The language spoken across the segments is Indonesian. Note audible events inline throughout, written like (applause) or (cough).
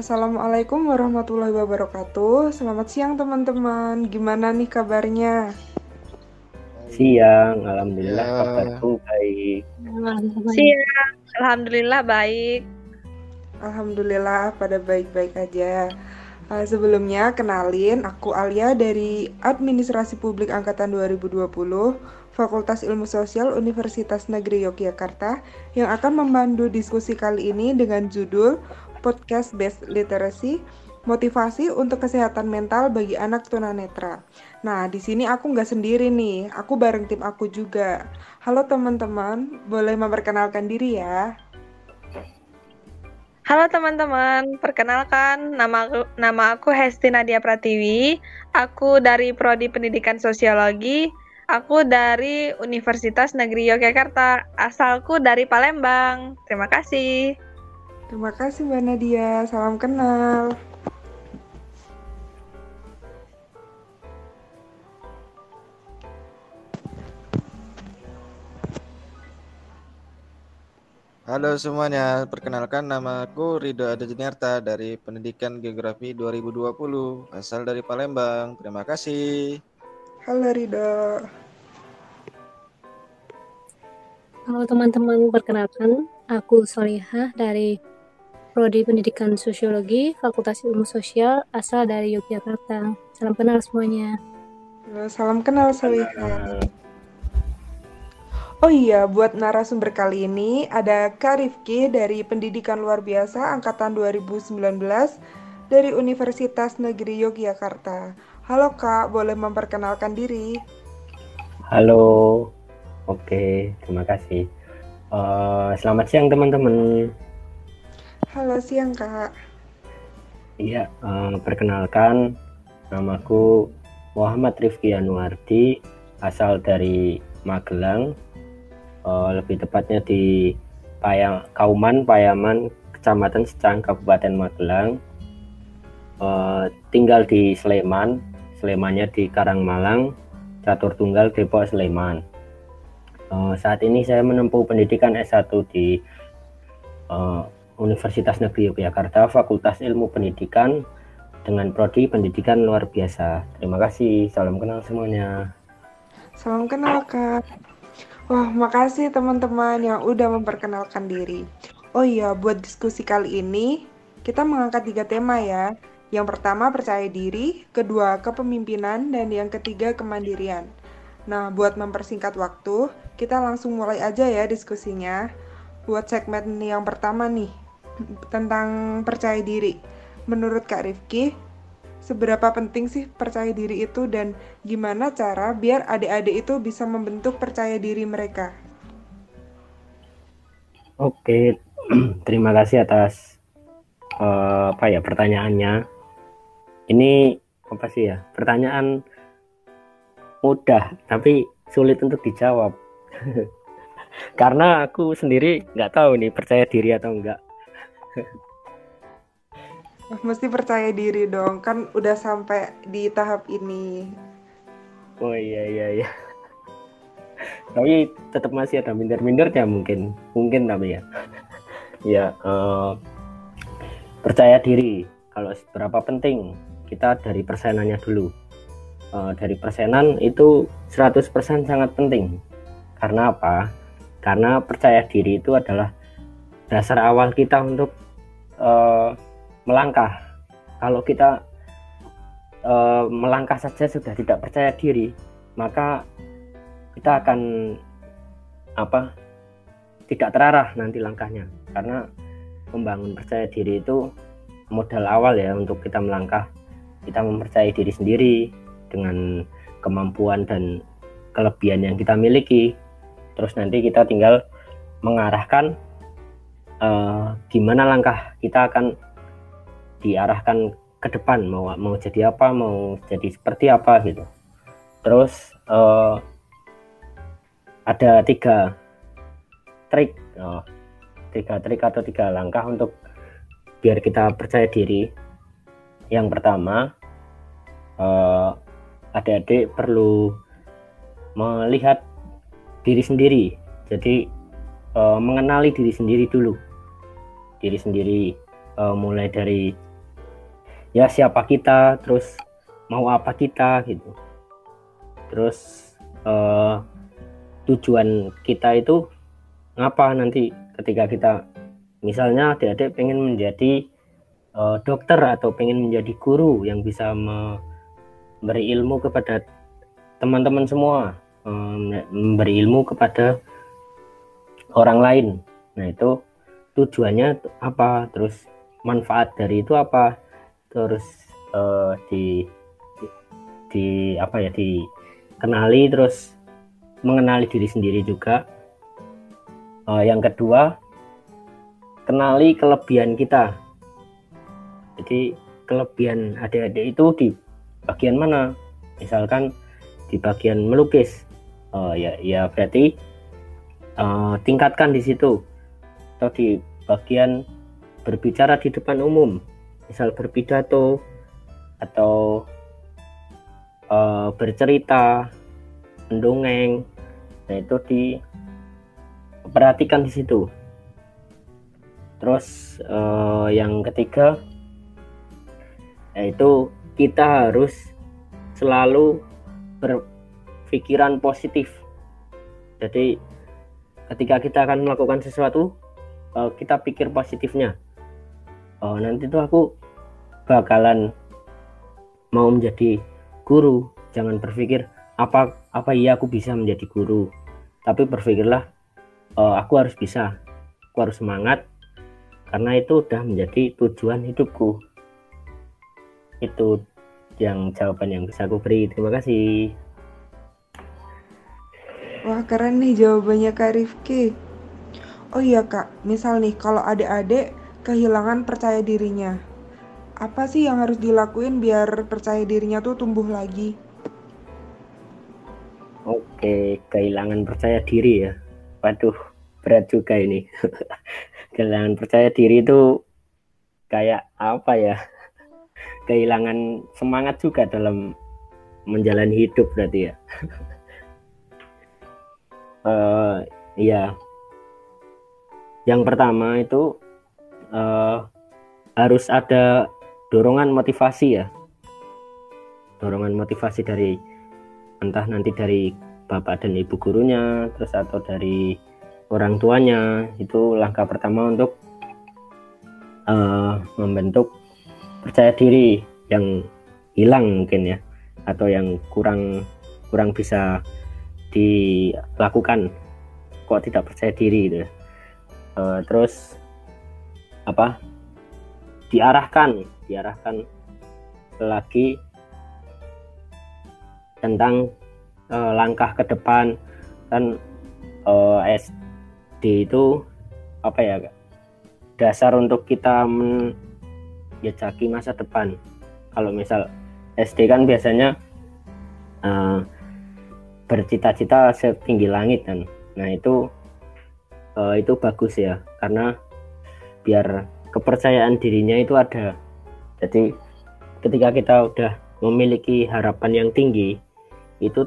Assalamualaikum warahmatullahi wabarakatuh. Selamat siang teman-teman. Gimana nih kabarnya? Siang, alhamdulillah ya. kabarku baik. Siang, alhamdulillah baik. Alhamdulillah pada baik-baik aja. Uh, sebelumnya kenalin aku Alia dari Administrasi Publik Angkatan 2020 Fakultas Ilmu Sosial Universitas Negeri Yogyakarta yang akan memandu diskusi kali ini dengan judul Podcast Based Literacy motivasi untuk kesehatan mental bagi anak tunanetra. Nah, di sini aku nggak sendiri nih, aku bareng tim aku juga. Halo teman-teman, boleh memperkenalkan diri ya? Halo teman-teman, perkenalkan nama aku, nama aku Hesti Nadia Pratiwi. Aku dari Prodi Pendidikan Sosiologi. Aku dari Universitas Negeri Yogyakarta. Asalku dari Palembang. Terima kasih. Terima kasih Mbak Nadia. Salam kenal. Halo semuanya, perkenalkan nama aku Ridho Adajinarta dari Pendidikan Geografi 2020, asal dari Palembang. Terima kasih. Halo Ridho. Halo teman-teman, perkenalkan aku Solihah dari Prodi Pendidikan Sosiologi, Fakultas Ilmu Sosial, asal dari Yogyakarta. Salam kenal semuanya. Halo, salam kenal Solihah. Oh iya, buat narasumber kali ini ada Kak Rifki dari Pendidikan Luar Biasa Angkatan 2019 dari Universitas Negeri Yogyakarta. Halo Kak, boleh memperkenalkan diri? Halo, oke, terima kasih. Uh, selamat siang teman-teman. Halo siang Kak. Iya, uh, perkenalkan namaku Muhammad Rifki Anuardi, asal dari Magelang, uh, lebih tepatnya di Payang, Kauman, Payaman, Kecamatan Secang, Kabupaten Magelang. Uh, tinggal di Sleman, Slemannya di Karangmalang, Catur Tunggal, Depok, Sleman. Uh, saat ini saya menempuh pendidikan S1 di Universitas Negeri Yogyakarta, Fakultas Ilmu Pendidikan dengan prodi pendidikan luar biasa. Terima kasih, salam kenal semuanya. Salam kenal, Kak. Wah, makasih teman-teman yang udah memperkenalkan diri. Oh iya, buat diskusi kali ini, kita mengangkat tiga tema ya. Yang pertama percaya diri, kedua kepemimpinan, dan yang ketiga kemandirian. Nah, buat mempersingkat waktu, kita langsung mulai aja ya diskusinya. Buat segmen yang pertama nih, tentang percaya diri. Menurut Kak Rifki, seberapa penting sih percaya diri itu dan gimana cara biar adik-adik itu bisa membentuk percaya diri mereka? Oke, (clears throat) terima kasih atas uh, apa ya pertanyaannya. Ini apa sih ya? Pertanyaan mudah tapi sulit untuk dijawab. (laughs) Karena aku sendiri nggak tahu nih percaya diri atau enggak. (laughs) Mesti percaya diri dong, kan udah sampai di tahap ini. Oh iya iya iya. tapi tetap masih ada minder-mindernya mungkin, mungkin tapi ya. (laughs) ya uh, percaya diri. Kalau seberapa penting kita dari persenannya dulu. Uh, dari persenan itu 100% sangat penting. Karena apa? Karena percaya diri itu adalah dasar awal kita untuk uh, melangkah. Kalau kita e, melangkah saja sudah tidak percaya diri, maka kita akan apa? Tidak terarah nanti langkahnya. Karena membangun percaya diri itu modal awal ya untuk kita melangkah. Kita mempercayai diri sendiri dengan kemampuan dan kelebihan yang kita miliki. Terus nanti kita tinggal mengarahkan uh, gimana langkah kita akan diarahkan ke depan? Mau mau jadi apa? Mau jadi seperti apa gitu? Terus uh, ada tiga trik. Oh, tiga trik atau tiga langkah untuk biar kita percaya diri. Yang pertama uh, adik-adik perlu melihat diri sendiri. Jadi uh, mengenali diri sendiri dulu diri sendiri uh, mulai dari ya siapa kita terus mau apa kita gitu. Terus uh, tujuan kita itu ngapa nanti ketika kita misalnya adik-adik pengen menjadi uh, dokter atau pengen menjadi guru yang bisa memberi ilmu kepada teman-teman semua um, memberi ilmu kepada orang lain. Nah itu tujuannya apa terus manfaat dari itu apa terus uh, di, di apa ya dikenali terus mengenali diri sendiri juga. Uh, yang kedua kenali kelebihan kita. Jadi kelebihan adik-adik itu di bagian mana? Misalkan di bagian melukis. Uh, ya ya berarti uh, tingkatkan di situ atau di bagian berbicara di depan umum. Misal berpidato atau uh, bercerita mendongeng. Nah itu diperhatikan di situ. Terus uh, yang ketiga yaitu kita harus selalu berpikiran positif. Jadi ketika kita akan melakukan sesuatu uh, kita pikir positifnya. Oh nanti tuh aku bakalan mau menjadi guru. Jangan berpikir apa apa iya aku bisa menjadi guru? Tapi berpikirlah uh, aku harus bisa. Aku harus semangat karena itu udah menjadi tujuan hidupku. Itu yang jawaban yang bisa aku beri. Terima kasih. Wah keren nih jawabannya Kak Rifki. Oh iya Kak, misal nih kalau adik-adik kehilangan percaya dirinya, apa sih yang harus dilakuin biar percaya dirinya tuh tumbuh lagi? Oke, kehilangan percaya diri ya. Waduh, berat juga ini. (laughs) kehilangan percaya diri itu kayak apa ya? (laughs) Kehilangan semangat juga dalam menjalani hidup berarti ya. uh, (laughs) ya yang pertama itu uh, harus ada dorongan motivasi ya. Dorongan motivasi dari entah nanti dari bapak dan ibu gurunya terus atau dari orang tuanya. Itu langkah pertama untuk uh, membentuk percaya diri yang hilang mungkin ya atau yang kurang kurang bisa dilakukan. Kok tidak percaya diri gitu uh, terus apa? Diarahkan diarahkan lagi tentang uh, langkah ke depan. Kan uh, SD itu apa ya dasar untuk kita menjajaki masa depan. Kalau misal SD kan biasanya uh, bercita-cita setinggi langit kan. Nah itu uh, itu bagus ya karena biar kepercayaan dirinya itu ada. Jadi ketika kita udah memiliki harapan yang tinggi itu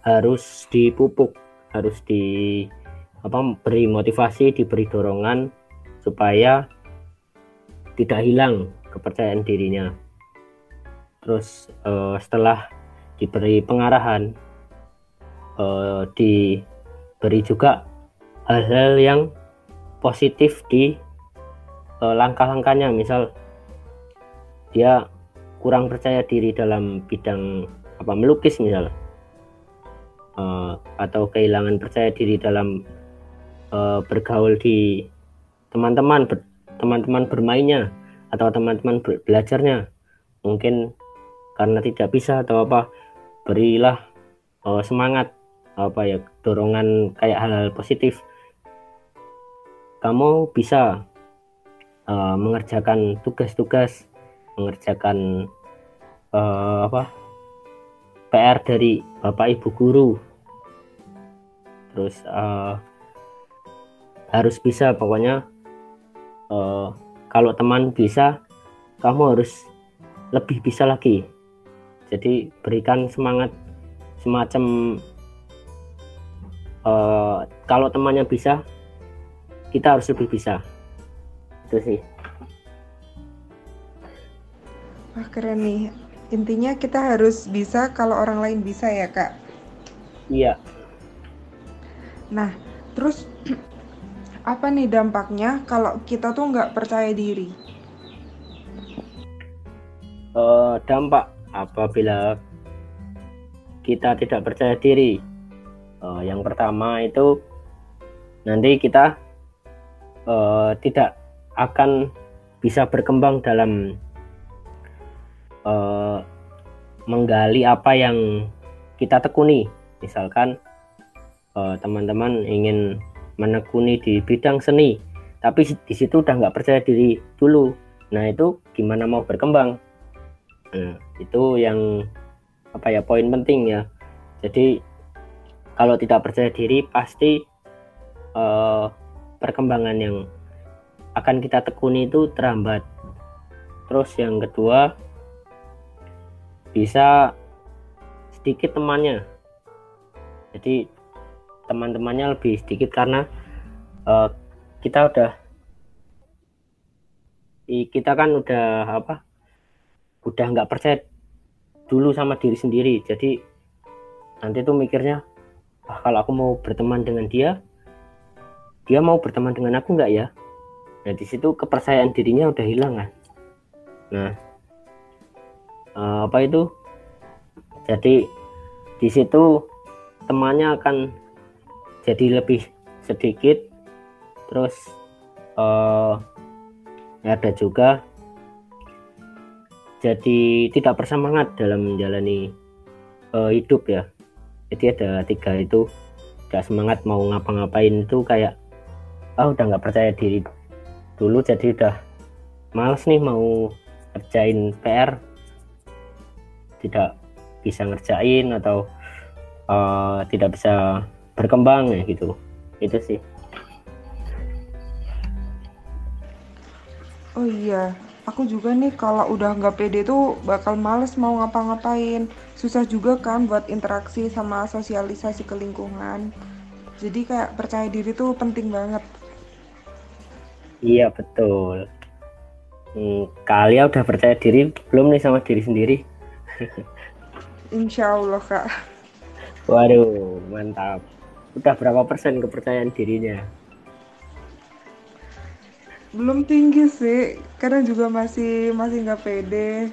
harus dipupuk harus di apa beri motivasi diberi dorongan supaya tidak hilang kepercayaan dirinya. Terus uh, setelah diberi pengarahan uh, diberi juga hal-hal yang positif di uh, langkah-langkahnya. Misal dia kurang percaya diri dalam bidang apa melukis misal. Uh, atau kehilangan percaya diri dalam uh, bergaul di teman-teman ber, teman-teman bermainnya atau teman-teman belajarnya. Mungkin karena tidak bisa atau apa berilah uh, semangat apa ya dorongan kayak hal-hal positif kamu bisa uh, mengerjakan tugas-tugas mengerjakan uh, apa PR dari bapak ibu guru. Terus uh, harus bisa pokoknya uh, kalau teman bisa kamu harus lebih bisa lagi. Jadi berikan semangat semacam uh, kalau temannya bisa kita harus lebih bisa itu sih Wah, keren nih. Intinya kita harus bisa kalau orang lain bisa ya, Kak. Iya, Nah, terus (clears throat) apa nih dampaknya kalau kita tuh nggak percaya diri? eh, dampak apabila kita tidak percaya diri. Eh, yang pertama itu nanti kita eh, tidak akan bisa berkembang dalam eh, menggali apa yang kita tekuni. Misalkan eh, teman-teman ingin menekuni di bidang seni, tapi di situ udah nggak percaya diri dulu. Nah itu gimana mau berkembang? Nah, itu yang apa ya poin penting ya. Jadi kalau tidak percaya diri pasti eh, perkembangan yang akan kita tekuni itu terhambat. Terus yang kedua bisa sedikit temannya. Jadi teman-temannya lebih sedikit karena eh, kita udah kita kan udah apa udah nggak percaya dulu sama diri sendiri jadi nanti tuh mikirnya ah, kalau aku mau berteman dengan dia dia mau berteman dengan aku nggak ya? Nah di situ kepercayaan dirinya udah hilang kan? Nah eh, apa itu? Jadi di situ temannya akan jadi lebih sedikit. Terus eh ada juga jadi tidak bersemangat dalam menjalani eh, hidup ya. Jadi ada tiga itu gak semangat mau ngapa-ngapain itu kayak ah udah nggak percaya diri dulu jadi udah males nih mau kerjain PR tidak bisa ngerjain atau eh, tidak bisa berkembang ya gitu itu sih Oh iya, aku juga nih kalau udah nggak pede tuh bakal males mau ngapa-ngapain. Susah juga kan buat interaksi sama sosialisasi ke lingkungan. Jadi kayak percaya diri tuh penting banget. Iya betul. Hmm, kalian udah percaya diri belum nih sama diri sendiri? (laughs) Insya Allah kak. waduh mantap. Udah berapa persen kepercayaan dirinya? Belum tinggi sih, karena juga masih masih nggak pede.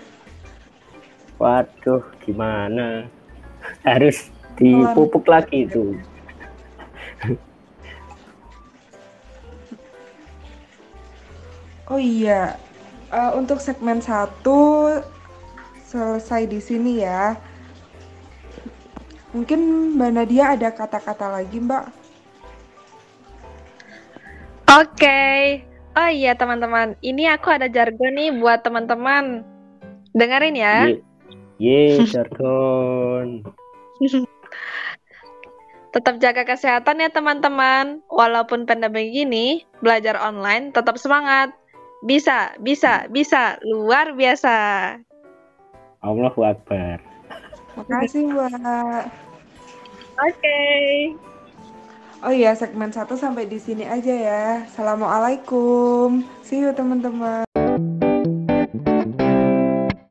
waduh gimana? (laughs) Harus dipupuk lagi itu Oh iya, eh, untuk segmen satu selesai di sini ya. Mungkin Mbak Nadia ada kata-kata lagi Mbak? Oke. Oh iya teman-teman, ini aku ada jargon nih buat teman-teman. Dengerin ya. ye ye jargon (laughs) Tetap jaga kesehatan ya teman-teman. Walaupun pandemi gini, belajar online tetap semangat. Bisa, bisa, bisa. Luar biasa. Allahu Akbar Makasih Mbak. Oke. Oh iya, segmen satu sampai di sini aja ya. Assalamualaikum. See you teman-teman.